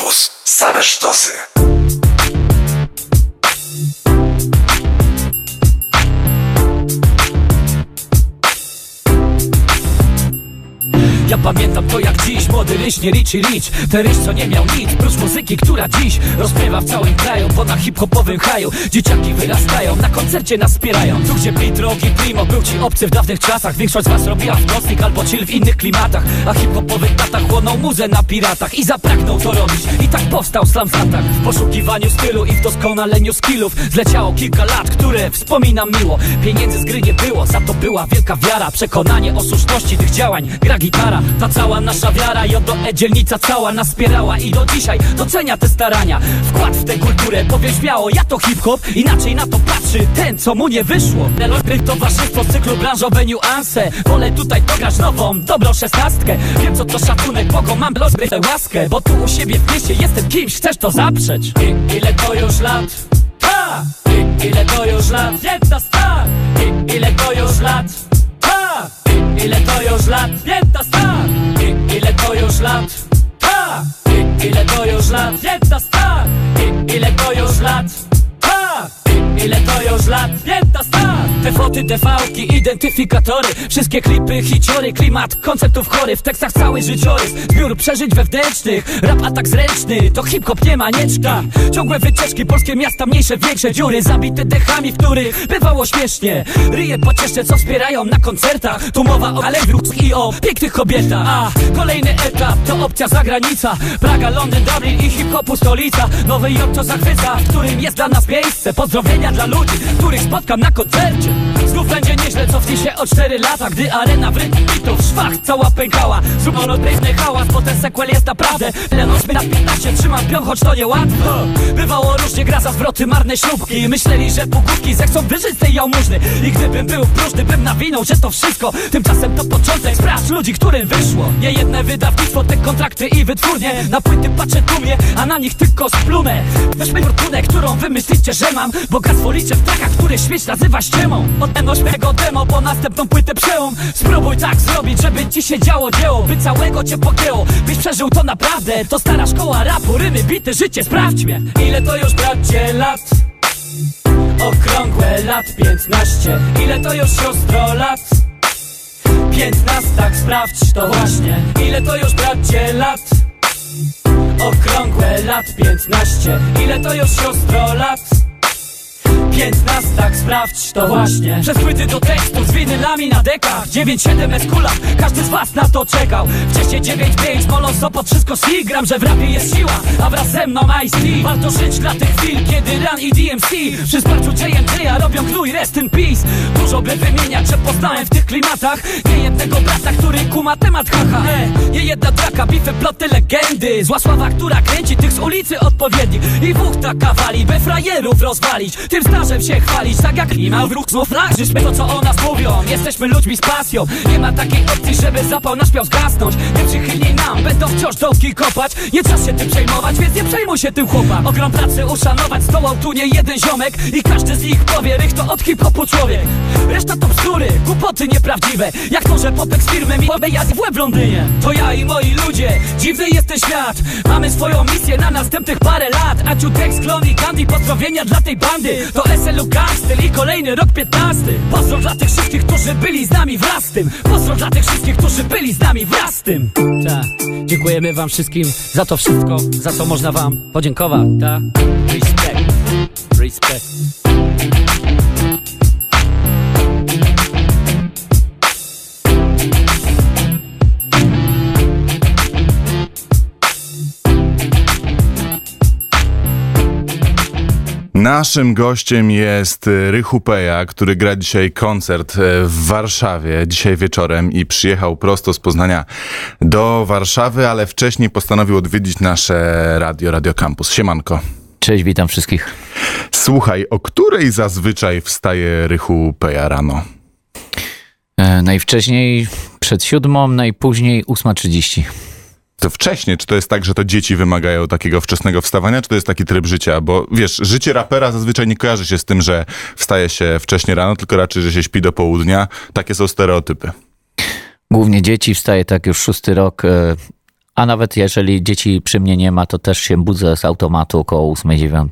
Campus. Same sztosy. Pamiętam to jak dziś, młody ryś, nie Richie Rich Ten ryś co nie miał nic, prócz muzyki, która dziś Rozpiewa w całym kraju, bo na hip-hopowym haju Dzieciaki wyrastają, na koncercie nas wspierają Tu gdzie beat, rock i primo był ci obcy w dawnych czasach Większość z was robiła w nocnik albo chill w innych klimatach A hip-hopowy tata chłonął muzę na piratach I zapragnął to robić, i tak powstał Slam Zatak W poszukiwaniu stylu i w doskonaleniu skillów. Zleciało kilka lat, które wspominam miło. Pieniędzy z gry nie było, za to była wielka wiara Przekonanie o słuszności tych działań, gra gitara Ta cała nasza wiara i oto e dzielnica cała nas wspierała I do dzisiaj docenia te starania Wkład w tę kulturę, powiem śmiało, ja to hip-hop Inaczej na to patrzy ten, co mu nie wyszło Nelosbry towarzystwo z cyklu branżowe niuanse Wolę tutaj dograć nową, dobrą szesnastkę Wiem co to szacunek, kogo mam losbry łaskę Bo tu u siebie w mieście jestem kimś, chcesz to zaprzeć I, Ile to już lat? Ha! I, ile to już lat? Jedna star! I, ile to już lat? Ha! I, ile to już lat? Jedna star! Już lat? Ha! I, ile to już lat? Jedna star! I, ile to już lat? Ha! I, ile to już lat? Te foty, te fałki, identyfikatory. Wszystkie klipy, hiciory, klimat konceptów chory. W tekstach cały życiorys. Zbiór przeżyć wewnętrznych. Rap atak zręczny, to hip-hop nie manieczka Ciągłe wycieczki, polskie miasta mniejsze, większe dziury. Zabite dechami, w których bywało śmiesznie. Ryje pocieszne, co wspierają na koncertach. Tu mowa o alewrów i o pięknych kobietach. A kolejny etap to opcja zagranica. Praga, Londyn, Dublin i hip-hopu stolica. Nowy Jork to zachwyca, w którym jest dla nas miejsce Pozdrowienia dla ludzi, których spotkam na koncercie będzie nieźle, cofnij się o 4 lata Gdy arena w rytm bitów szwach cała pękała. Zróbno odrywny hałas, bo ten sequel jest naprawdę. Lenosmy na 15, trzymam pion, choć to niełatwo. Bywało różnie, gra za zwroty, marne śrubki. Myśleli, że pogłówki zechcą wyżyć z tej jałmużny. I gdybym był próżny, bym nawinął, że to wszystko. Tymczasem to początek spraw ludzi, którym wyszło. Nie jedne wydawnictwo, te kontrakty i wytwórnie. Na płyty patrzę dumnie, a na nich tylko splunę. Weźmy fortunę, którą wymyślicie, że mam. Bogactwo liczę w trakach, które śmieć nazywa ściemą. Odnoś mego demo, po następną płytę przełom Spróbuj tak zrobić, żeby ci się działo dzieło By całego cię pogięło, byś przeżył to naprawdę To stara szkoła rapu, rymy, bity, życie, sprawdź mnie Ile to już bracie lat? Okrągłe lat 15 Ile to już siostro lat? Piętnastak, sprawdź to właśnie Ile to już bracie lat? Okrągłe lat 15 Ile to już siostro lat? Piętnastak, sprawdź to właśnie. Przez płyty do tekstu z winylami na dekach. 9-7 eskula, każdy z was na to czekał. Wcześniej 9-5, molą sopot, wszystko si. Gram, że w rapie jest siła, a wraz ze mną Ice-T Warto żyć dla tych chwil, kiedy Run i DMC Przy wsparciu JMJ-a robią gnój, rest in peace. Dużo by wymieniać, że poznałem w tych klimatach. Nie jednego brata, który kuma temat, haha. E, Nie jedna draka, bify, ploty, legendy. Zła sława, która kręci tych z ulicy odpowiednich. I wuchta kawali, by frajerów rozwalić. Tym starzem się chwalić, tak jak klimal wróg znów nagrzyśmy to co o nas mówią Jesteśmy ludźmi z pasją. Nie ma takiej opcji, żeby zapał nasz miał zgasnąć. Nieprzychylniej nam będą wciąż dołki kopać. Nie czas się tym przejmować, więc nie przejmuj się tym chłopak. Ogrom pracy uszanować, zdołał tu nie jeden ziomek. I każdy z nich powie, rych to od hip-hopu człowiek. Reszta to bzdury, głupoty nieprawdziwe. Jak to, że popek z firmy mi jazd w łeb w Londynie. To ja i moi ludzie, dziwny jest ten świat. Mamy swoją misję na następnych parę lat. Aciu, Tex, Klon i Candy, pozdrowienia dla tej bandy. To SLU Gangster i kolejny rok 15 Pozdrow dla tych wszystkich, którzy byli z nami wraz z tym. Pozdrow dla tych wszystkich, którzy byli z nami wraz z tym. Ta. Dziękujemy wam wszystkim za to wszystko, za co można wam podziękować, ta? Respect, respect Naszym gościem jest Rychu Peja, który gra dzisiaj koncert e, w Warszawie, dzisiaj wieczorem i przyjechał prosto z Poznania do Warszawy, ale wcześniej postanowił odwiedzić nasze radio, Radio Campus. Siemanko. Cześć, witam wszystkich. Słuchaj, o której zazwyczaj wstaje Rychu Peja rano? E, najwcześniej przed siódmą, najpóźniej 8.30. To wcześniej, czy to jest tak, że to dzieci wymagają takiego wczesnego wstawania, czy to jest taki tryb życia? Bo wiesz, życie rapera zazwyczaj nie kojarzy się z tym, że wstaje się wcześnie rano, tylko raczej, że się śpi do południa. Takie są stereotypy. Głównie dzieci, wstaje tak już szósty rok, e, A nawet jeżeli dzieci przy mnie nie ma, to też się budzę z automatu około 8-9.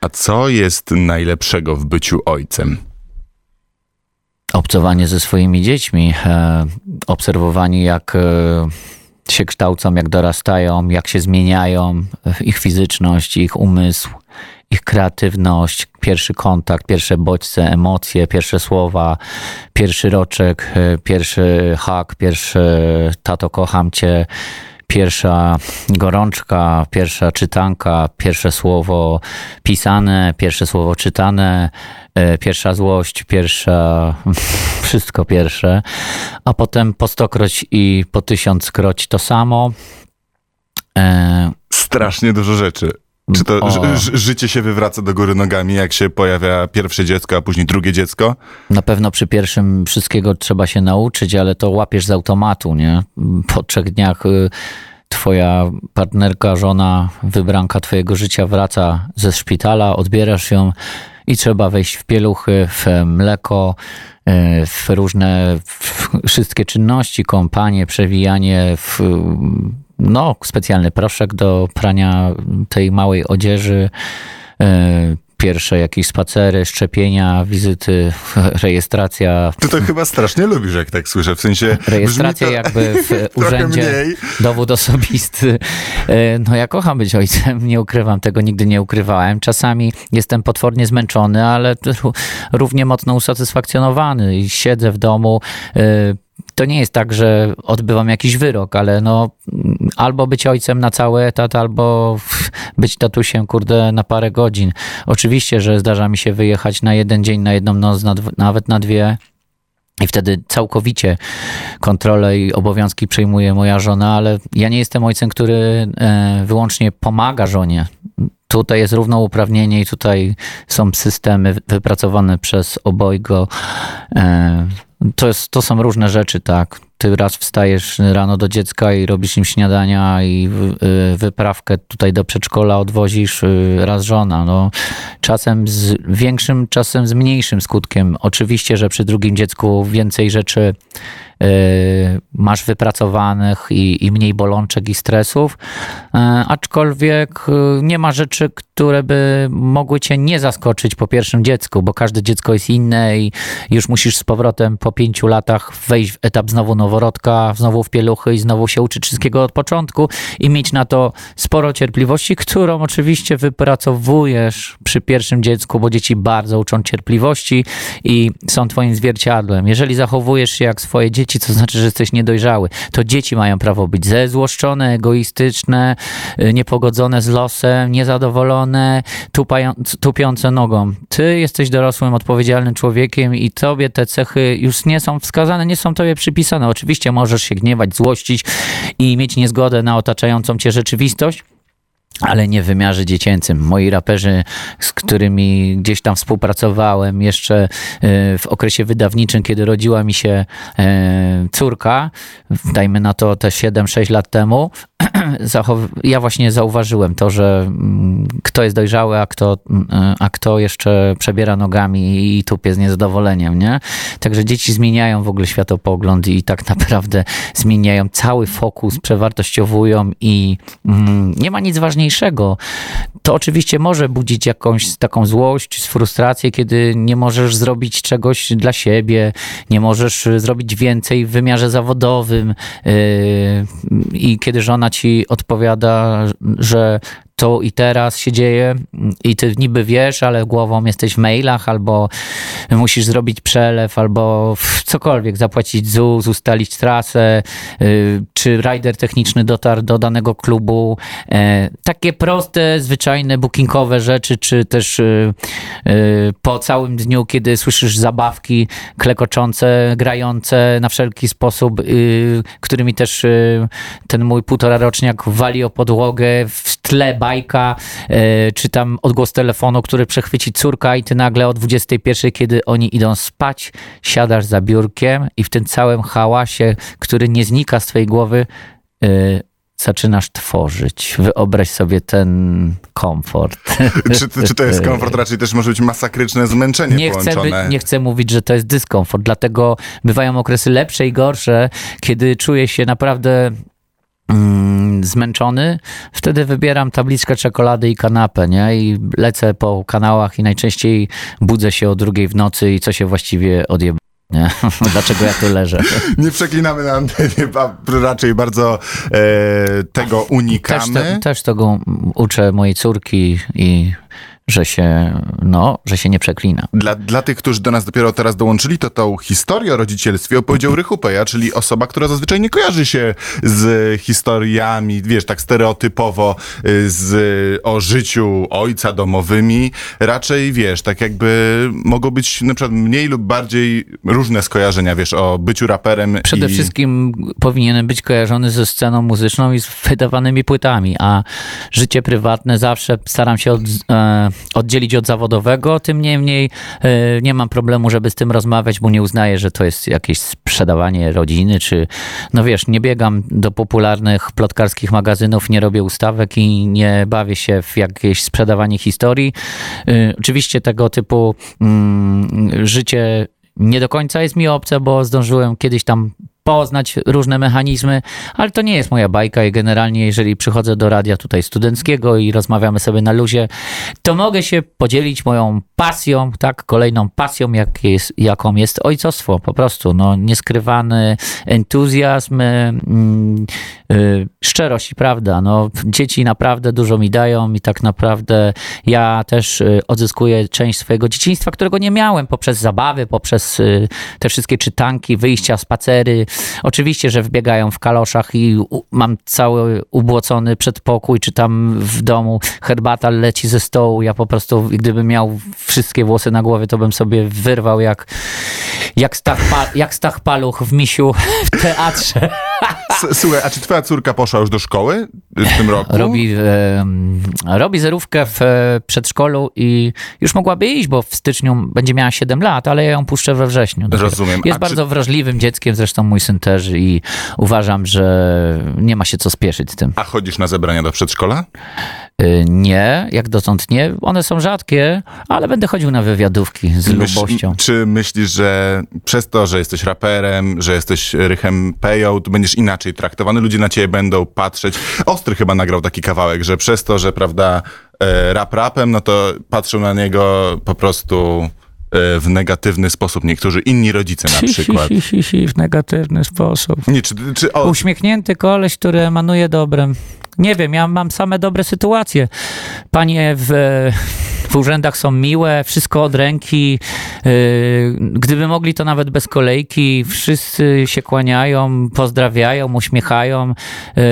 A co jest najlepszego w byciu ojcem? Obcowanie ze swoimi dziećmi, e, obserwowanie jak e, się kształcą, jak dorastają, jak się zmieniają, e, ich fizyczność, ich umysł, ich kreatywność, pierwszy kontakt, pierwsze bodźce, emocje, pierwsze słowa, pierwszy roczek, e, pierwszy hak, pierwszy tato kocham cię, pierwsza gorączka, pierwsza czytanka, pierwsze słowo pisane, pierwsze słowo czytane, e, pierwsza złość, pierwsza, wszystko pierwsze, a potem po stokroć i po tysiąckroć to samo. E, Strasznie dużo rzeczy. Czy to O. życie się wywraca do góry nogami, jak się pojawia pierwsze dziecko, a później drugie dziecko? Na pewno przy pierwszym wszystkiego trzeba się nauczyć, ale to łapiesz z automatu, nie? Po trzech dniach y, twoja partnerka, żona, wybranka twojego życia wraca ze szpitala, odbierasz ją i trzeba wejść w pieluchy, w mleko, y, w różne w wszystkie czynności, kąpanie, przewijanie, w, no, specjalny proszek do prania tej małej odzieży, y, pierwsze jakieś spacery, szczepienia, wizyty, rejestracja. Ty to chyba strasznie lubisz, jak tak słyszę, w sensie... Rejestracja to jakby w urzędzie, mniej. dowód osobisty. E, No ja kocham być ojcem, nie ukrywam tego, nigdy nie ukrywałem. Czasami jestem potwornie zmęczony, ale ró- równie mocno usatysfakcjonowany i siedzę w domu. E, To nie jest tak, że odbywam jakiś wyrok, ale no albo być ojcem na cały etat, albo być tatusiem, kurde, na parę godzin. Oczywiście, że zdarza mi się wyjechać na jeden dzień, na jedną noc, na nawet na dwie. I wtedy całkowicie kontrolę i obowiązki przejmuje moja żona, ale ja nie jestem ojcem, który e, wyłącznie pomaga żonie. Tutaj jest równouprawnienie i tutaj są systemy wypracowane przez obojgo. To, jest, to są różne rzeczy, tak. Ty raz wstajesz rano do dziecka i robisz im śniadania i y, wyprawkę tutaj do przedszkola odwozisz y, raz żona. No, czasem z większym, czasem z mniejszym skutkiem. Oczywiście, że przy drugim dziecku więcej rzeczy masz wypracowanych i, i mniej bolączek i stresów, e, aczkolwiek y, nie ma rzeczy, które by mogły cię nie zaskoczyć po pierwszym dziecku, bo każde dziecko jest inne i już musisz z powrotem po pięciu latach wejść w etap znowu noworodka, znowu w pieluchy i znowu się uczyć wszystkiego od początku i mieć na to sporo cierpliwości, którą oczywiście wypracowujesz przy pierwszym dziecku, bo dzieci bardzo uczą cierpliwości i są twoim zwierciadłem. Jeżeli zachowujesz się jak swoje dzieci, to znaczy, że jesteś niedojrzały. To dzieci mają prawo być zezłoszczone, egoistyczne, y, niepogodzone z losem, niezadowolone, tupiące nogą. Ty jesteś dorosłym, odpowiedzialnym człowiekiem i tobie te cechy już nie są wskazane, nie są tobie przypisane. Oczywiście możesz się gniewać, złościć i mieć niezgodę na otaczającą cię rzeczywistość, ale nie w wymiarze dziecięcym. Moi raperzy, z którymi gdzieś tam współpracowałem jeszcze e, w okresie wydawniczym, kiedy rodziła mi się e, córka, dajmy na to te 7-6 lat temu, ja właśnie zauważyłem to, że mm, kto jest dojrzały, a kto, mm, a kto jeszcze przebiera nogami i tupie z niezadowoleniem, nie? Także dzieci zmieniają w ogóle światopogląd i tak naprawdę zmieniają cały fokus, przewartościowują i mm, nie ma nic ważniejszego. To oczywiście może budzić jakąś taką złość, frustrację, kiedy nie możesz zrobić czegoś dla siebie, nie możesz y, zrobić więcej w wymiarze zawodowym yy, i kiedy żona ci odpowiada, że to i teraz się dzieje i ty niby wiesz, ale głową jesteś w mailach, albo musisz zrobić przelew, albo cokolwiek, zapłacić ZUS, ustalić trasę, y, czy rider techniczny dotarł do danego klubu. E, Takie proste, zwyczajne bookingowe rzeczy, czy też y, y, po całym dniu, kiedy słyszysz zabawki klekoczące, grające na wszelki sposób, którymi też ten mój półtora roczniak wali o podłogę, w tle bajka, e, czy tam odgłos telefonu, który przechwyci córka i ty nagle o 21, kiedy oni idą spać, siadasz za biurkiem i w tym całym hałasie, który nie znika z twojej głowy, e, zaczynasz tworzyć. Wyobraź sobie ten komfort. Czy, czy to jest komfort? Raczej też może być masakryczne zmęczenie Nie chcę, by, nie chcę mówić, że to jest dyskomfort, dlatego bywają okresy lepsze i gorsze, kiedy czuję się naprawdę zmęczony, wtedy wybieram tabliczkę czekolady i kanapę, nie? I lecę po kanałach i najczęściej budzę się o drugiej w nocy i co się właściwie odjeba. Nie? Dlaczego ja tu leżę? Nie przeklinamy na antenie, raczej bardzo e, tego Też, unikamy. te, też tego uczę mojej córki i że się, no, że się nie przeklina. Dla, dla tych, którzy do nas dopiero teraz dołączyli, to tą historię o rodzicielstwie opowiedział Rychu Peja, czyli osoba, która zazwyczaj nie kojarzy się z historiami, wiesz, tak stereotypowo y, z, o życiu ojca domowymi. Raczej, wiesz, tak jakby mogą być na przykład mniej lub bardziej różne skojarzenia, wiesz, o byciu raperem Przede i... wszystkim powinienem być kojarzony ze sceną muzyczną i z wydawanymi płytami, a życie prywatne zawsze staram się od, e, oddzielić od zawodowego, tym niemniej e, nie mam problemu, żeby z tym rozmawiać, bo nie uznaję, że to jest jakieś sprzedawanie rodziny, czy no wiesz, nie biegam do popularnych plotkarskich magazynów, nie robię ustawek i nie bawię się w jakieś sprzedawanie historii. E, oczywiście tego typu mm, życie nie do końca jest mi obce, bo zdążyłem kiedyś tam poznać różne mechanizmy, ale to nie jest moja bajka i generalnie jeżeli przychodzę do radia tutaj studenckiego i rozmawiamy sobie na luzie, to mogę się podzielić moją pasją, tak, kolejną pasją, jak jest, jaką jest ojcostwo, po prostu, no, nieskrywany entuzjazm, mm, y, szczerość i prawda, no, dzieci naprawdę dużo mi dają i tak naprawdę ja też y, odzyskuję część swojego dzieciństwa, którego nie miałem poprzez zabawy, poprzez y, te wszystkie czytanki, wyjścia, spacery, Oczywiście, że wbiegają w kaloszach i mam cały ubłocony przedpokój, czy tam w domu herbata leci ze stołu. Ja po prostu, gdybym miał wszystkie włosy na głowie, to bym sobie wyrwał jak, jak, Stach, pa, jak Stach Paluch w misiu w teatrze. Słuchaj, a czy twoja córka poszła już do szkoły w tym roku? Robi, em, robi zerówkę w e, przedszkolu i już mogłaby iść, bo w styczniu będzie miała 7 lat, ale ja ją puszczę we wrześniu. Rozumiem. Jest A bardzo wrażliwym dzieckiem, zresztą mój syn też i uważam, że nie ma się co spieszyć z tym. A chodzisz na zebrania do przedszkola? Y, Nie, jak dotąd nie. One są rzadkie, ale będę chodził na wywiadówki z Myśl- lubością. Czy myślisz, że przez to, że jesteś raperem, że jesteś Rychem Peją, to będziesz inaczej traktowany? Ludzie na ciebie będą patrzeć. Ostry chyba nagrał taki kawałek, że przez to, że prawda, e, rap rapem, no to patrzą na niego po prostu w negatywny sposób. Niektórzy inni rodzice na przykład. Si, si, si, w negatywny sposób. Nie, czy, czy o, Uśmiechnięty koleś, który emanuje dobrem. Nie wiem, ja mam same dobre sytuacje. Panie w, w urzędach są miłe, wszystko od ręki. Yy, Gdyby mogli, to nawet bez kolejki. Wszyscy się kłaniają, pozdrawiają, uśmiechają, yy,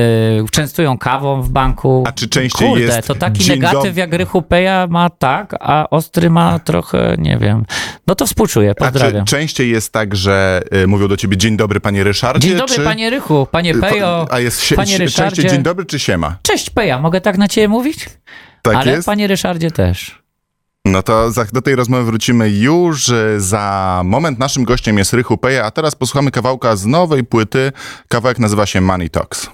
częstują kawą w banku. A czy częściej Kurde, jest to taki negatyw jak Rychu Peja ma tak, a Ostry ma trochę, nie wiem. No to współczuję, a czy pozdrawiam. częściej jest tak, że e, mówią do ciebie dzień dobry panie Ryszardzie? Dzień dobry, czy, panie Rychu, panie Pejo, A jest się, panie się, częściej Ryszardzie. dzień dobry czy siema? Cześć Peja, mogę tak na ciebie mówić? Tak Ale jest? panie Ryszardzie też. No to za, do tej rozmowy wrócimy już za moment. Naszym gościem jest Rychu Peja, a teraz posłuchamy kawałka z nowej płyty. Kawałek nazywa się Money Talks.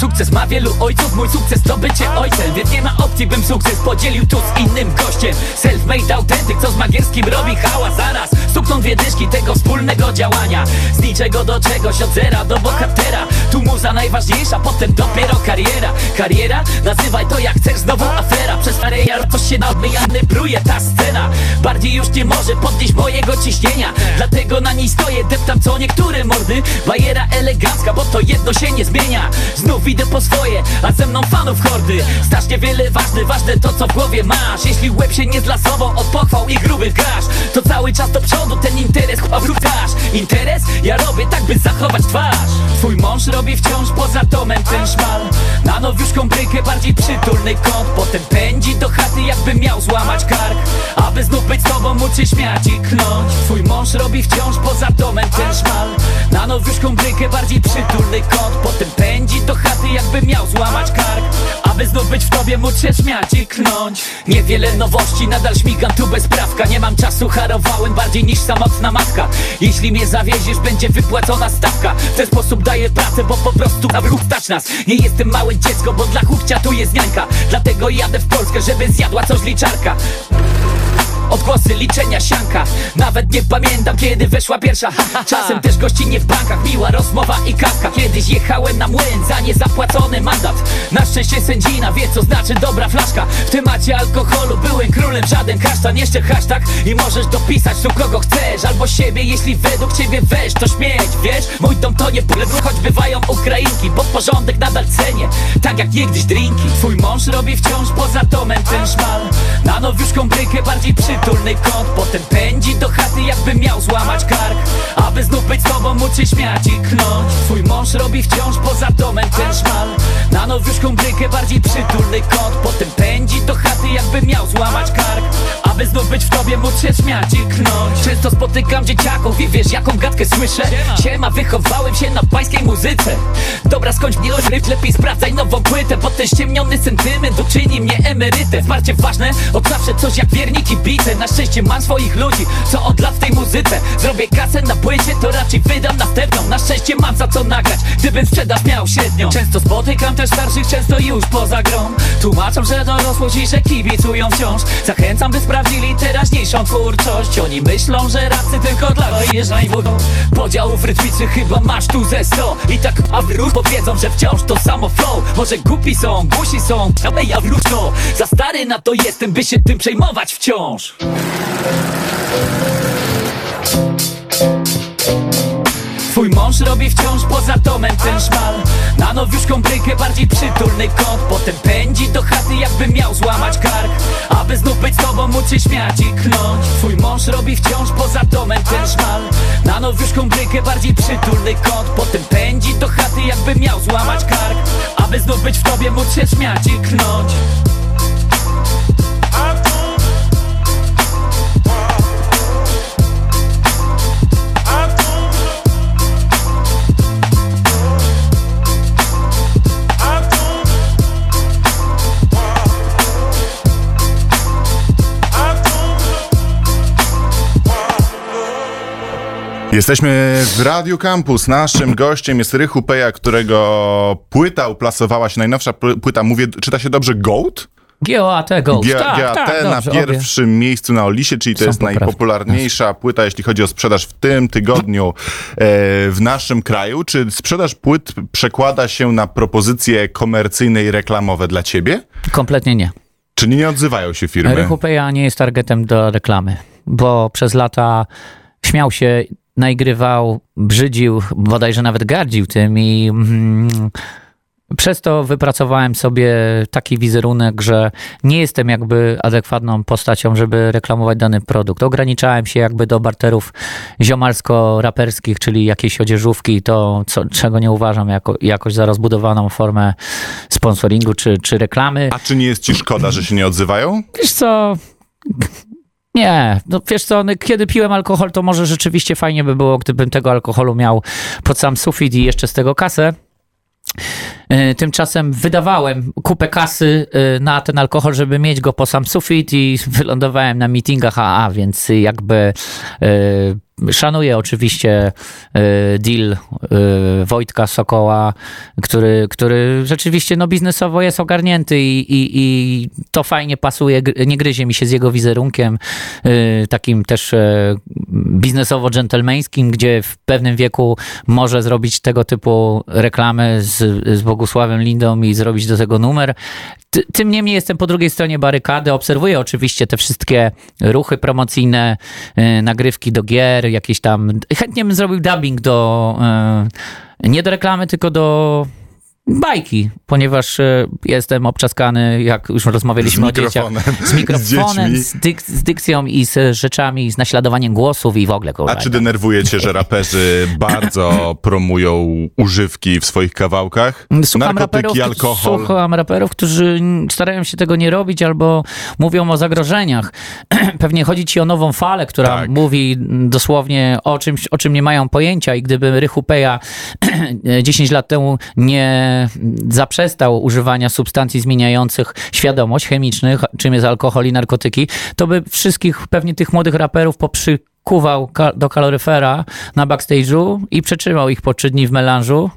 Sukces ma wielu ojców, mój sukces to bycie ojcem Więc nie ma opcji, bym sukces podzielił tu z innym gościem Self-made autentyk, co z Magierskim robi hałas Zaraz stukną dwie dyszki tego wspólnego działania. Z niczego do czegoś, od zera do bohatera. Tu muza najważniejsza, potem dopiero kariera. Kariera? Nazywaj to jak chcesz, znowu afera. Przez farejar coś się nadmyjany bruje ta scena. Bardziej już nie może podnieść mojego ciśnienia. Dlatego na niej stoję, deptam co niektóre mordy. Bajera elegancka, bo to jedno się nie zmienia. Znów idę po swoje, a ze mną fanów hordy. Strasznie wiele ważne, ważne to co w głowie masz. Jeśli łeb się nie zlasował od pochwał i grubych gasz To cały czas do przodu ten interes wrócasz Interes? Ja robię tak by zachować twarz. Twój mąż robi wciąż poza domem ten szmal. Na nowiuszką brykę bardziej przytulny kąt Potem pędzi do chaty jakby miał złamać kark. Aby znów być z tobą móc się śmiać i knąć Twój mąż robi wciąż poza domem ten szmal. Na nowiuszką brykę bardziej przytulny kąt Potem pędzi do chaty jakby miał złamać kark. Aby znów być w tobie móc się śmiać i knąć Niewiele nowości, nadal śmigam tu bez prawka. Nie mam czasu, harowałem bardziej niż niż samotna matka. Jeśli mnie zawieziesz, będzie wypłacona stawka. W ten sposób daję pracę, bo po prostu ruch stać nas. Nie jestem małe dziecko, bo dla chłopcia tu jest niańka. Dlatego jadę w Polskę, żeby zjadła coś liczarka Odgłosy liczenia sianka. Nawet nie pamiętam kiedy weszła pierwsza. Czasem też gościnnie w bankach. Miła rozmowa i kawka. Kiedyś jechałem na młyn za niezapłacony mandat. Na szczęście sędzina wie co znaczy dobra flaszka. W temacie alkoholu byłem królem. Żaden kasztan, jeszcze hashtag. I możesz dopisać tu kogo chcesz. Albo siebie, jeśli według ciebie weź To śmieć, wiesz? Mój dom to nie byle Choć bywają Ukrainki. Bo porządek nadal cenię Tak jak niegdyś drinki. Twój mąż robi wciąż poza domem ten szmal. Na nowiuszką brykę bardziej przytulny kąt Potem pędzi do chaty jakby miał złamać kark. Aby znów być z tobą móc się śmiać i knąć. Twój mąż robi wciąż poza domem ten szmal. Na nowiuszką brykę bardziej przytulny kąt Potem pędzi do chaty jakby miał złamać kark. Aby znów być w tobie móc się śmiać i knąć. Często spotykam dzieciaków i wiesz jaką gadkę słyszę. Siema, wychowałem się na pańskiej muzyce. Dobra, skończ mnie ryb, lepiej sprawdzaj nową płytę. Bo ten ściemniony sentyment uczyni mnie emerytę Wsparcie ważne, od zawsze coś jak wierniki Na szczęście mam swoich ludzi, co od lat w tej muzyce. Zrobię kasę na płycie, to raczej wydam następną Na szczęście mam za co nagrać, gdybym sprzedaż miał średnią. Często spotykam też starszych, często już poza grą. Tłumaczą, że dorosłość i że kibicują wciąż. Zachęcam, by sprawdzili teraźniejszą twórczość. Oni myślą, że racy tylko dla dojeżdżaj wodą Podziałów rytmicznych chyba masz tu ze sto. I tak a wróć powiedzą, że wciąż to samo flow. Może głupi są, głusi są, ale ja wróć to. Za stary na to jestem, by się tym przejmować wciąż Twój mąż robi wciąż poza domem ten szmal. Na nowiuszką brykę bardziej przytulny kąt Potem pędzi do chaty jakby miał złamać kark. Aby znów być z tobą móc się śmiać i knąć. Twój mąż robi wciąż poza domem ten szmal. Na nowiuszką brykę bardziej przytulny kąt Potem pędzi do chaty jakby miał złamać kark. Aby znów być w tobie móc się śmiać i knąć Jesteśmy w Radio Campus. Naszym gościem jest Rychu Peja, którego płyta uplasowała się, najnowsza płyta, mówię, czyta się dobrze, Goat? GOAT Ghost. G- tak, GAT tak, na dobrze, obie. pierwszym miejscu na Olisie, czyli to Są jest poprawki. najpopularniejsza płyta, jeśli chodzi o sprzedaż w tym tygodniu e, w naszym kraju. Czy sprzedaż płyt przekłada się na propozycje komercyjne i reklamowe dla ciebie? Kompletnie nie. Czy nie odzywają się firmy? Rychu Peja nie jest targetem do reklamy, bo przez lata śmiał się, naigrywał, brzydził, bodajże nawet gardził tym i mm, przez to wypracowałem sobie taki wizerunek, że nie jestem jakby adekwatną postacią, żeby reklamować dany produkt. Ograniczałem się jakby do barterów ziomalsko-raperskich, czyli jakiejś odzieżówki, to co, czego nie uważam jako, jakoś za rozbudowaną formę sponsoringu czy, czy reklamy. A czy nie jest ci szkoda, że się nie odzywają? Wiesz co? Nie, no wiesz co, no, kiedy piłem alkohol, to może rzeczywiście fajnie by było, gdybym tego alkoholu miał pod sam sufit i jeszcze z tego kasę. E, Tymczasem wydawałem kupę kasy e, na ten alkohol, żeby mieć go po sam sufit i wylądowałem na meetingach AA, więc jakby e, szanuję oczywiście e, deal e, Wojtka Sokoła, który, który rzeczywiście no, biznesowo jest ogarnięty i, i, i to fajnie pasuje, nie gryzie mi się z jego wizerunkiem e, takim też biznesowo-dżentelmeńskim, gdzie w pewnym wieku może zrobić tego typu reklamy z, z Bogusławem Lindą i zrobić do tego numer. Ty- Tym niemniej jestem po drugiej stronie barykady, obserwuję oczywiście te wszystkie ruchy promocyjne, nagrywki do gier, jakieś tam. Chętnie bym zrobił dubbing do. e, Nie do reklamy, tylko do bajki, ponieważ e, jestem obczaskany, jak już rozmawialiśmy Z o dzieciach. Z z mikrofonem, dziećmi. z, dyk- z dykcją i z rzeczami, z naśladowaniem głosów i w ogóle. kurwa. A czy denerwuje cię, że raperzy bardzo promują używki w swoich kawałkach? Słucham Narkotyki, raperów, alkohol. Słucham raperów, którzy starają się tego nie robić albo mówią o zagrożeniach. Pewnie chodzi ci o nową falę, która Tak. mówi dosłownie o czymś, o czym nie mają pojęcia i gdyby Rychu Peja 10 lat temu nie zaprzestał używania substancji zmieniających świadomość chemicznych, czym jest alkohol i narkotyki, to by wszystkich pewnie tych młodych raperów poprzy kuwał do kaloryfera na backstage'u i przetrzymał ich po trzy dni w melanżu.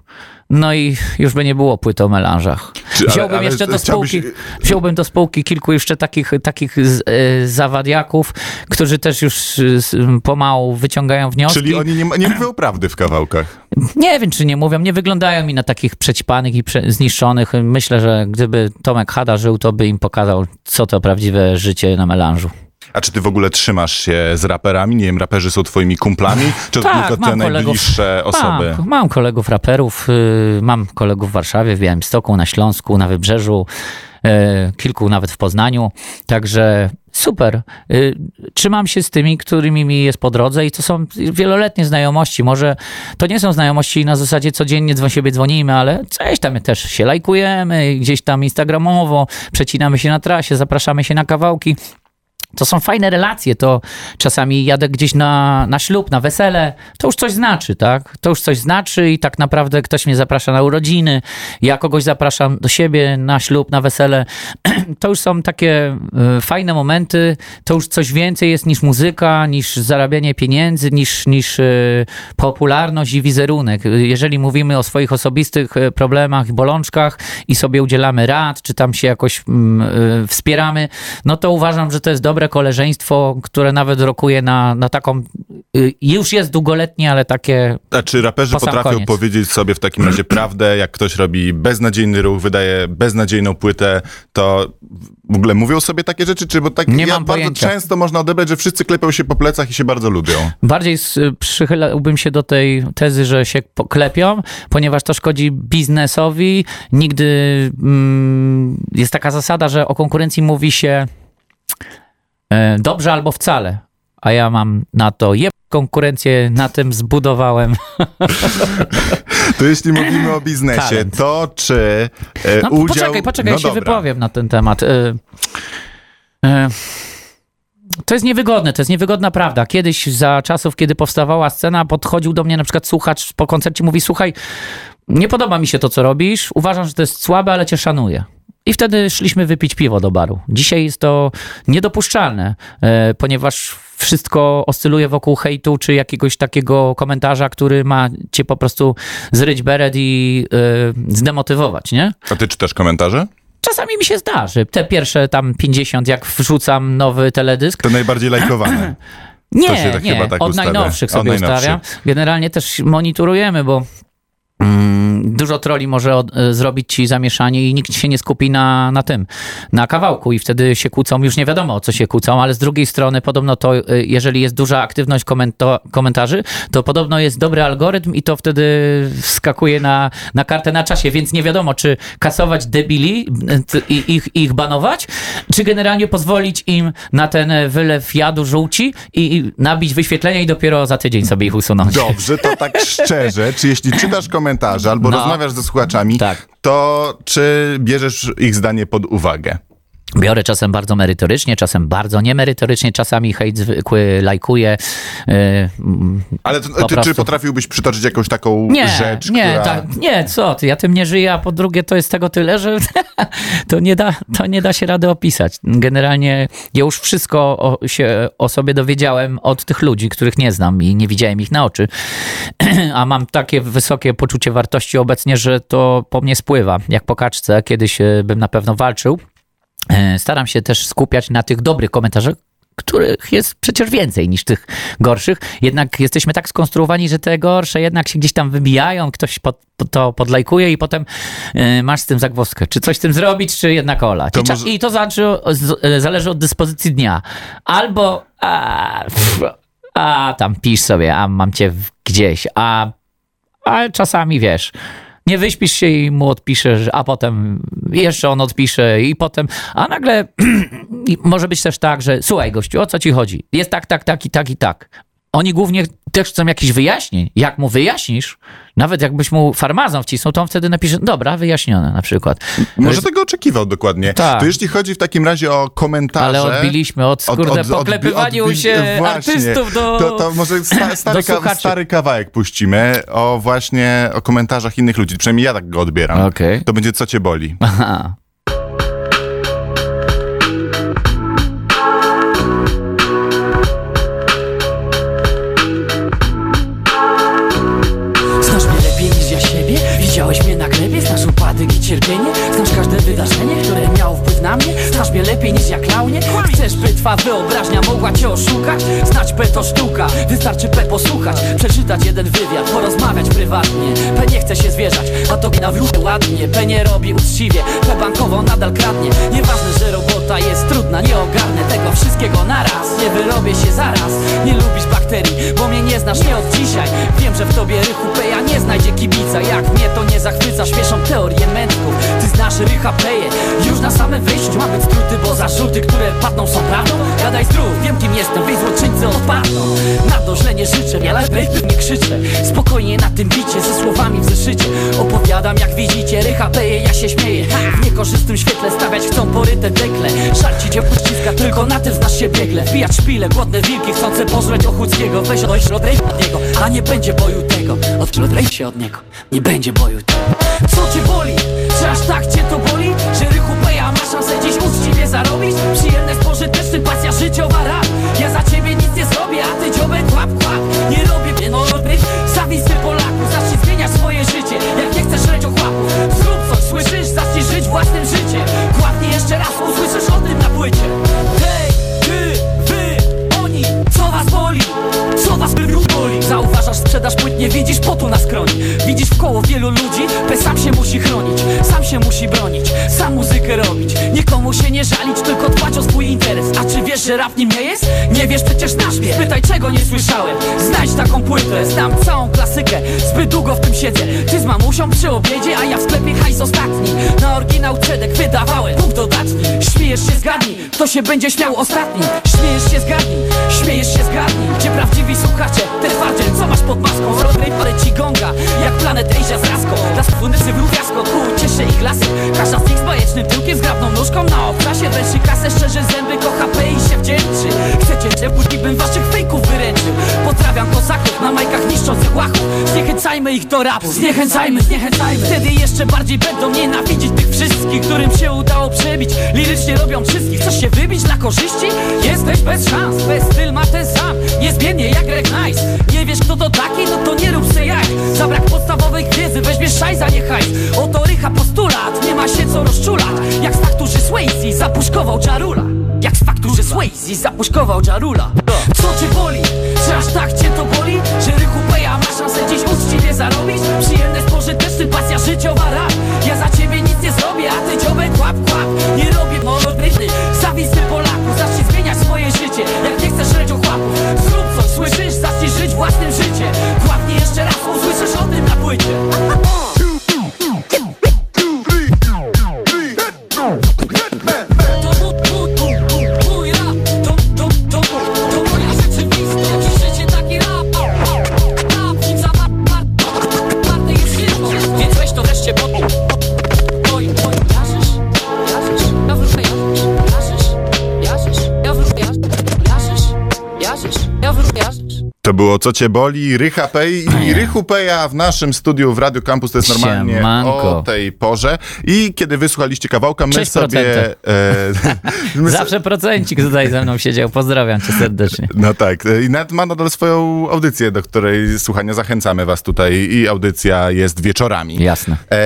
No i już by nie było płyt o melanżach. Czy- ale- Wziąłbym ale jeszcze do spółki, wziąłbym do spółki kilku jeszcze takich, takich e, zawadiaków, którzy też już e, pomału wyciągają wnioski. Czyli oni nie, nie mówią prawdy w kawałkach. Nie wiem, czy nie mówią, nie wyglądają mi na takich przećpanych i prze, zniszczonych. Myślę, że gdyby Tomek Hada żył, to by im pokazał, co to prawdziwe życie na melanżu. A czy ty w ogóle trzymasz się z raperami? Nie wiem, raperzy są twoimi kumplami? Czy to Tak, tylko te mam kolegów. najbliższe osoby? Mam, mam kolegów raperów, y, mam kolegów w Warszawie, w Białymstoku, na Śląsku, na Wybrzeżu, y, kilku nawet w Poznaniu, także super. Y, Trzymam się z tymi, którymi mi jest po drodze i to są wieloletnie znajomości. Może to nie są znajomości na zasadzie codziennie do siebie dzwonimy, ale gdzieś tam też się lajkujemy, gdzieś tam instagramowo, przecinamy się na trasie, zapraszamy się na kawałki. To są fajne relacje, to czasami jadę gdzieś na, na ślub, na wesele, to już coś znaczy, tak? To już coś znaczy i tak naprawdę ktoś mnie zaprasza na urodziny, ja kogoś zapraszam do siebie na ślub, na wesele. To już są takie y, fajne momenty, to już coś więcej jest niż muzyka, niż zarabianie pieniędzy, niż, niż y, popularność i wizerunek. Jeżeli mówimy o swoich osobistych y, problemach i bolączkach i sobie udzielamy rad, czy tam się jakoś mm, wspieramy, no to uważam, że to jest dobre koleżeństwo, które nawet rokuje na, na taką, y, już jest długoletnie, ale takie A czy raperzy Po potrafią koniec. powiedzieć sobie w takim razie prawdę, jak ktoś robi beznadziejny ruch, wydaje beznadziejną płytę, to w ogóle mówią sobie takie rzeczy? Czy bo tak Nie ja mam bardzo pojęcia. często można odebrać, że wszyscy klepią się po plecach i się bardzo lubią. Bardziej s- przychylałbym się do tej tezy, że się poklepią, ponieważ to szkodzi biznesowi. Nigdy mm, jest taka zasada, że o konkurencji mówi się dobrze albo wcale. A ja mam na to je konkurencję, na tym zbudowałem. To jeśli mówimy o biznesie, Talent. to czy e, No, udział... Poczekaj, poczekaj, no ja się dobra. wypowiem na ten temat. Y, y, To jest niewygodne, to jest niewygodna prawda. Kiedyś za czasów, kiedy powstawała scena, podchodził do mnie na przykład słuchacz po koncercie, mówi, słuchaj, nie podoba mi się to, co robisz, uważam, że to jest słabe, ale cię szanuję. I wtedy szliśmy wypić piwo do baru. Dzisiaj jest to niedopuszczalne, e, ponieważ wszystko oscyluje wokół hejtu czy jakiegoś takiego komentarza, który ma cię po prostu zryć beret i e, zdemotywować, nie? A ty czytasz komentarze? Czasami mi się zdarzy. Te pierwsze tam 50, jak wrzucam nowy teledysk. To najbardziej lajkowane. Nie, tak nie, tak od ustawia. najnowszych Od sobie najnowszych. ustawiam. Generalnie też monitorujemy, bo dużo troli może od, e, zrobić ci zamieszanie i nikt się nie skupi na, na tym, na kawałku i wtedy się kłócą, już nie wiadomo o co się kłócą, ale z drugiej strony podobno to, e, jeżeli jest duża aktywność komento, komentarzy, to podobno jest dobry algorytm i to wtedy wskakuje na, na kartę na czasie, więc nie wiadomo, czy kasować debili e, i ich, ich banować, czy generalnie pozwolić im na ten wylew jadu żółci i, i nabić wyświetlenia i dopiero za tydzień sobie ich usunąć. Dobrze, to tak szczerze, czy jeśli czytasz komentarze albo No. rozmawiasz ze słuchaczami, Tak. to czy bierzesz ich zdanie pod uwagę? Biorę czasem bardzo merytorycznie, czasem bardzo niemerytorycznie, czasami hejt zwykły lajkuję. Yy, mm, Ale to, Po ty, czy prostu. potrafiłbyś przytoczyć jakąś taką nie, rzecz, nie, która... tak, nie, co ty, ja tym nie żyję, a po drugie to jest tego tyle, że to nie da, to nie da się rady opisać. Generalnie ja już wszystko o, się o sobie dowiedziałem od tych ludzi, których nie znam i nie widziałem ich na oczy, a mam takie wysokie poczucie wartości obecnie, że to po mnie spływa, jak po kaczce, kiedyś e, bym na pewno walczył. E, Staram się też skupiać na tych dobrych komentarzach, których jest przecież więcej niż tych gorszych. Jednak jesteśmy tak skonstruowani, że te gorsze jednak się gdzieś tam wybijają, ktoś pod, to podlajkuje i potem e, masz z tym zagwozdkę. Czy coś z tym zrobić, czy jednak olać. To I, może- I to zależy, z- e, zależy od dyspozycji dnia. Albo a, pff, a tam pisz sobie, a mam cię gdzieś, a, a czasami wiesz, nie wyśpisz się i mu odpiszesz, a potem jeszcze on odpisze i potem, a nagle może być też tak, że słuchaj gościu, o co ci chodzi? Jest tak, tak, tak i tak i tak. Oni głównie też chcą jakichś wyjaśnień. Jak mu wyjaśnisz, nawet jakbyś mu farmazon wcisnął, to on wtedy napisze, dobra, wyjaśnione na przykład. Może tego oczekiwał dokładnie. Tak. To jeśli chodzi w takim razie o komentarze... Ale odbiliśmy od, kurde, poklepywaniu odbi- się właśnie. artystów do... To, to może sta, stary, ka, stary kawałek puścimy o właśnie o komentarzach innych ludzi. Przynajmniej ja tak go odbieram. Okej. To będzie co cię boli. Aha. Twa wyobraźnia mogła cię oszukać? Znać P to sztuka, wystarczy P posłuchać. Przeczytać jeden wywiad, porozmawiać prywatnie. P nie chce się zwierzać, a to na wróg ładnie. P nie robi uczciwie, P bankowo nadal kradnie. Nieważne, że robota jest trudna, nie ogarnę tego wszystkiego naraz Nie wyrobię się zaraz, nie lubisz bakterii, bo mnie nie znasz nie od dzisiaj. Wiem, że w tobie rychu Peja nie znajdzie kibica. Jak mnie to nie zachwyca, śmieszą teorie mędrków Ty znasz rycha Peję, już na samym wyjściu Ma być skróty, bo zarzuty, które padną są prawdą Gadaj zdrów, wiem kim jestem, wej złoczyńcy odpadną. Na to źle nie życzę, ale rejpy nie krzyczę Spokojnie na tym bicie, ze słowami w zeszycie. Opowiadam jak widzicie, rycha Peję, ja się śmieję. W niekorzystnym świetle stawiać chcą poryte dekle Żarci cię pościska, tylko na tym znasz się biegle Wbijać szpile, głodne wilki chcące pożreć Ochódzkiego. Weź odejść od od niego, a nie będzie boju tego. Odklej się od niego, nie będzie boju tego. Co cię boli? Czy aż tak cię to boli? Że rychu peja ma szansę dziś uczciwie zarobić? Przyjemne z pożytecznym, pasja życiowa rad Ja za ciebie nic nie zrobię, a ty dziobę kłap, kłap Nie robię mnie no odbyt, zawisy Polaku Zacznij zmieniać swoje życie, jak nie chcesz leć ochłapów Zrób coś, słyszysz? Zacznij żyć własnym życiem. Kłapnie jeszcze raz, usłyszysz o tym na płycie boli? Zauważasz sprzedaż płyt, nie widzisz potu na skroni Widzisz w koło wielu ludzi, P sam się musi chronić Sam się musi bronić, sam muzykę robić. Nikomu się nie żalić, tylko dbać o swój interes. A czy wiesz, że rap nim nie jest? Nie wiesz przecież nasz wie Pytaj czego nie słyszałem, znajdź taką płytę Znam całą klasykę, zbyt długo w tym siedzę. Ty z mamusią przy obiedzie, a ja w sklepie hajs ostatni. Na oryginał cedek wydawałem, punkt dodatni. Śmiejesz się, zgadnij, kto się będzie śmiał ostatni. Śmiejesz się, zgadnij, śmiejesz się, zgadnij. Gdzie prawdziwi słuchacze, ten twardziel, co pod maską Zrobię parę ci gonga, jak planet Asia z raską Dla słynysy wrówiasko, ku cieszę ich lasy. Każda z nich z bajecznym tyłkiem, zgrabną nóżką na obcasie. Węszy kasę, szczerze zęby, kocha P i się wdzięczy. Chcecie, że później bym waszych fejków wyręczył. Pozdrawiam kozaków na majkach niszczących łachów Zniechęcajmy ich do rapu, zniechęcajmy, zniechęcajmy. Wtedy jeszcze bardziej będą nienawidzić tych wszystkich Którym się udało przebić, lirycznie robią wszystkich Chcesz się wybić dla korzyści? Jesteś bez szans, bez styl ma ten sam. Niezmiennie jak Greg Nice. Nie wiesz kto to taki? No to nie rób se jaj Za brak podstawowej wiedzy weźmiesz szajza nie hajs Oto rycha postulat, nie ma się co rozczulać Jak z fakturzy Swayze zapuszkował Jarula Jak z fakturzy Swayze zapuszkował Jarula Co cię boli? Czy aż tak cię to boli? Że rychu peja ma szansę dziś uczciwie zarobić? Przyjemne z pożytecznym, pasja życiowa rap Ja za ciebie nic nie zrobię, a ty dziobę kłap, kłap Co Cię Boli, Rycha Pej i Rychu Peja w naszym studiu w Radio Campus, to jest normalnie Siemanko. o tej porze. I kiedy wysłuchaliście kawałka, my Cześć, sobie... E, Zawsze procencik tutaj ze mną siedział. Pozdrawiam cię serdecznie. No tak, e, i nawet ma nadal swoją audycję, do której słuchania zachęcamy was tutaj i audycja jest wieczorami. Jasne. E,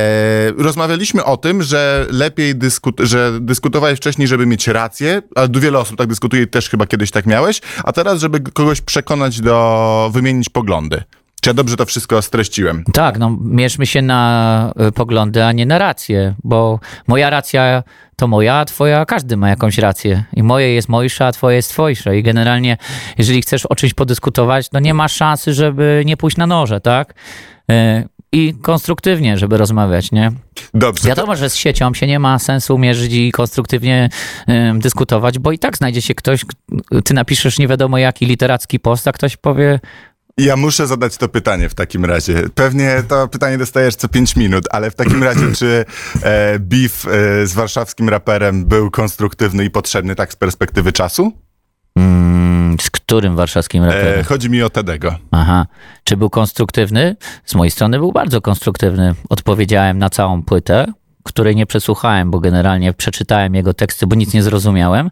rozmawialiśmy o tym, że lepiej dyskut- że dyskutowałeś wcześniej, żeby mieć rację, ale wiele osób tak dyskutuje, też chyba kiedyś tak miałeś, a teraz, żeby kogoś przekonać do wymienić poglądy. Czy ja dobrze to wszystko streściłem? Tak, no mierzmy się na y, poglądy, a nie na rację, bo moja racja to moja, a twoja, każdy ma jakąś rację. I moje jest mojsze, a twoje jest twojsze. I generalnie, jeżeli chcesz o czymś podyskutować, no nie ma szansy, żeby nie pójść na noże, tak? Y, I konstruktywnie, żeby rozmawiać, nie? Dobrze. Wiadomo, że z siecią się nie ma sensu mierzyć i konstruktywnie ym, dyskutować, bo i tak znajdzie się ktoś, ty napiszesz nie wiadomo jaki literacki post, a ktoś powie, Ja muszę zadać to pytanie w takim razie. Pewnie to pytanie dostajesz co 5 minut, ale w takim razie, czy e, beef e, z warszawskim raperem był konstruktywny i potrzebny tak z perspektywy czasu? mm, z którym warszawskim raperem? E, chodzi mi o Tedego. Aha. Czy był konstruktywny? Z mojej strony był bardzo konstruktywny. Odpowiedziałem na całą płytę, której nie przesłuchałem, bo generalnie przeczytałem jego teksty, bo nic nie zrozumiałem.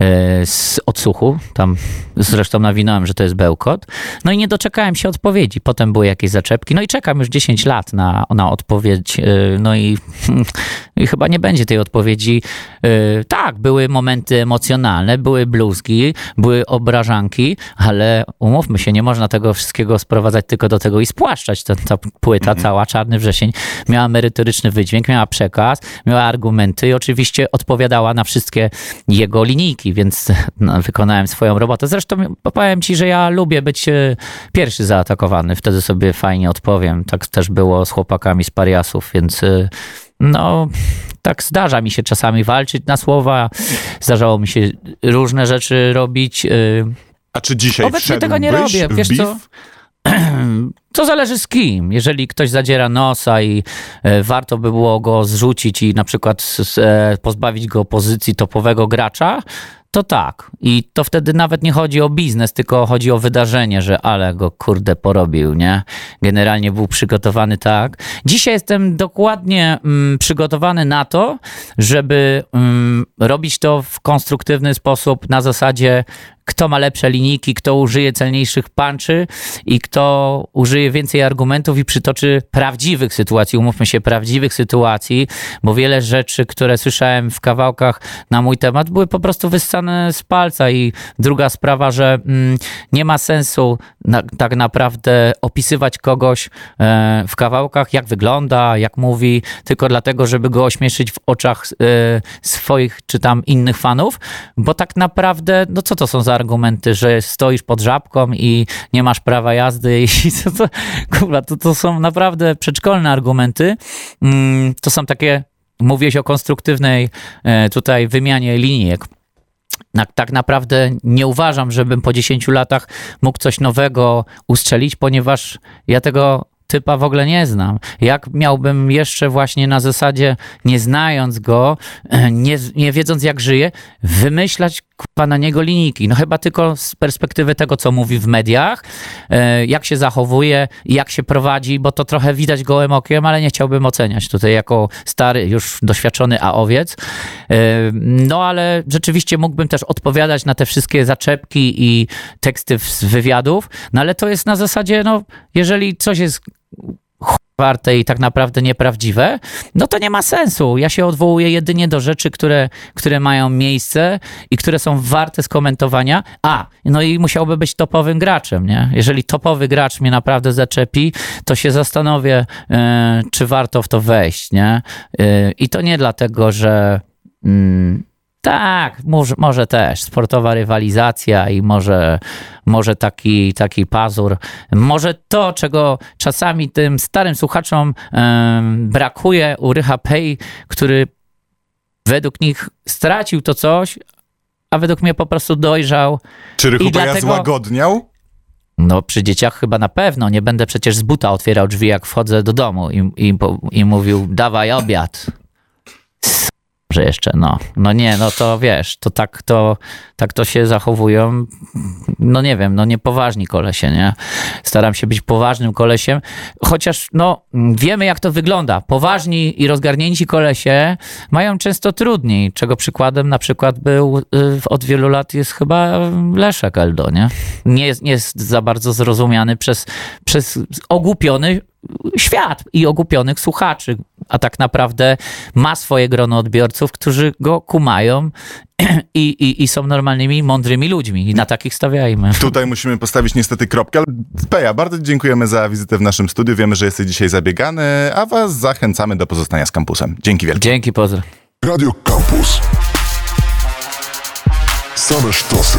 E, z odsłuchu, tam zresztą nawinąłem, że to jest bełkot, no i nie doczekałem się odpowiedzi. Potem były jakieś zaczepki, no i czekam już 10 lat na, na odpowiedź, e, no i, i chyba nie będzie tej odpowiedzi. E, tak, były momenty emocjonalne, były bluzgi, były obrażanki, ale umówmy się, nie można tego wszystkiego sprowadzać tylko do tego i spłaszczać. Ta, ta płyta cała, Czarny Wrzesień, miała merytoryczny wydźwięk, miała przekaz, miała argumenty i oczywiście odpowiadała na wszystkie jego linijki, więc no, wykonałem swoją robotę. Zresztą powiem ci, że ja lubię być e, pierwszy zaatakowany, wtedy sobie fajnie odpowiem. Tak też było z chłopakami z Pariasów, więc e, no, tak zdarza mi się czasami walczyć na słowa, zdarzało mi się różne rzeczy robić. e, A czy dzisiaj Obecnie tego nie robię, wiesz beef? co? To zależy z kim. Jeżeli ktoś zadziera nosa i warto by było go zrzucić i na przykład pozbawić go pozycji topowego gracza, to tak. I to wtedy nawet nie chodzi o biznes, tylko chodzi o wydarzenie, że ale go kurde porobił, nie? Generalnie był przygotowany tak. Dzisiaj jestem dokładnie mm, przygotowany na to, żeby mm, robić to w konstruktywny sposób, na zasadzie kto ma lepsze linijki, kto użyje celniejszych punchy i kto użyje więcej argumentów i przytoczy prawdziwych sytuacji, umówmy się, prawdziwych sytuacji, bo wiele rzeczy, które słyszałem w kawałkach na mój temat, były po prostu wyssane z palca. I druga sprawa, że mm, nie ma sensu na, tak naprawdę opisywać kogoś e, w kawałkach, jak wygląda, jak mówi, tylko dlatego, żeby go ośmieszyć w oczach e, swoich czy tam innych fanów, bo tak naprawdę, no co to są za argumenty, że stoisz pod żabką i nie masz prawa jazdy i co to, kurwa, to, to są naprawdę przedszkolne argumenty. Mm, To są takie, mówiłeś o konstruktywnej e, tutaj wymianie linijek. Na, tak naprawdę nie uważam, żebym po 10 latach mógł coś nowego ustrzelić, ponieważ ja tego typa w ogóle nie znam. Jak miałbym jeszcze właśnie na zasadzie, nie znając go, nie, nie wiedząc jak żyje, wymyślać kurwa, na niego linijki? No chyba tylko z perspektywy tego, co mówi w mediach, e, jak się zachowuje, jak się prowadzi, bo to trochę widać gołym okiem, ale nie chciałbym oceniać tutaj jako stary, już doświadczony aowiec. E, No ale rzeczywiście mógłbym też odpowiadać na te wszystkie zaczepki i teksty z wywiadów, no ale to jest na zasadzie, no jeżeli coś jest warte i tak naprawdę nieprawdziwe, no to nie ma sensu. Ja się odwołuję jedynie do rzeczy, które, które mają miejsce i które są warte skomentowania. A, no i musiałby być topowym graczem, nie? Jeżeli topowy gracz mnie naprawdę zaczepi, to się zastanowię, e, czy warto w to wejść, nie? E, I to nie dlatego, że mm, tak, może, może też. Sportowa rywalizacja i może, może taki, taki pazur. Może to, czego czasami tym starym słuchaczom em, brakuje u Rycha Pay, który według nich stracił to coś, a według mnie po prostu dojrzał. Czy Rychu Peja dlatego- złagodniał? No, przy dzieciach chyba na pewno. Nie będę przecież z buta otwierał drzwi, jak wchodzę do domu i, i, i mówił, dawaj obiad. Że jeszcze, no. No nie, no to wiesz, to tak to, tak to się zachowują, no nie wiem, no niepoważni kolesie, nie? Staram się być poważnym kolesiem, chociaż, no, wiemy jak to wygląda. Poważni i rozgarnięci kolesie mają często trudniej, czego przykładem na przykład był y, od wielu lat jest chyba Leszek Eldo, nie? Nie jest, nie jest za bardzo zrozumiany przez, przez ogłupiony świat i ogłupionych słuchaczy, a tak naprawdę ma swoje grono odbiorców, którzy go kumają i, i, i są normalnymi, mądrymi ludźmi i na takich stawiajmy. Tutaj musimy postawić niestety kropkę. ale Peja, bardzo dziękujemy za wizytę w naszym studiu. Wiemy, że jesteś dzisiaj zabiegany, a was zachęcamy do pozostania z kampusem. Dzięki wielkie. Dzięki, pozdro. Radio Campus. Same sztosy.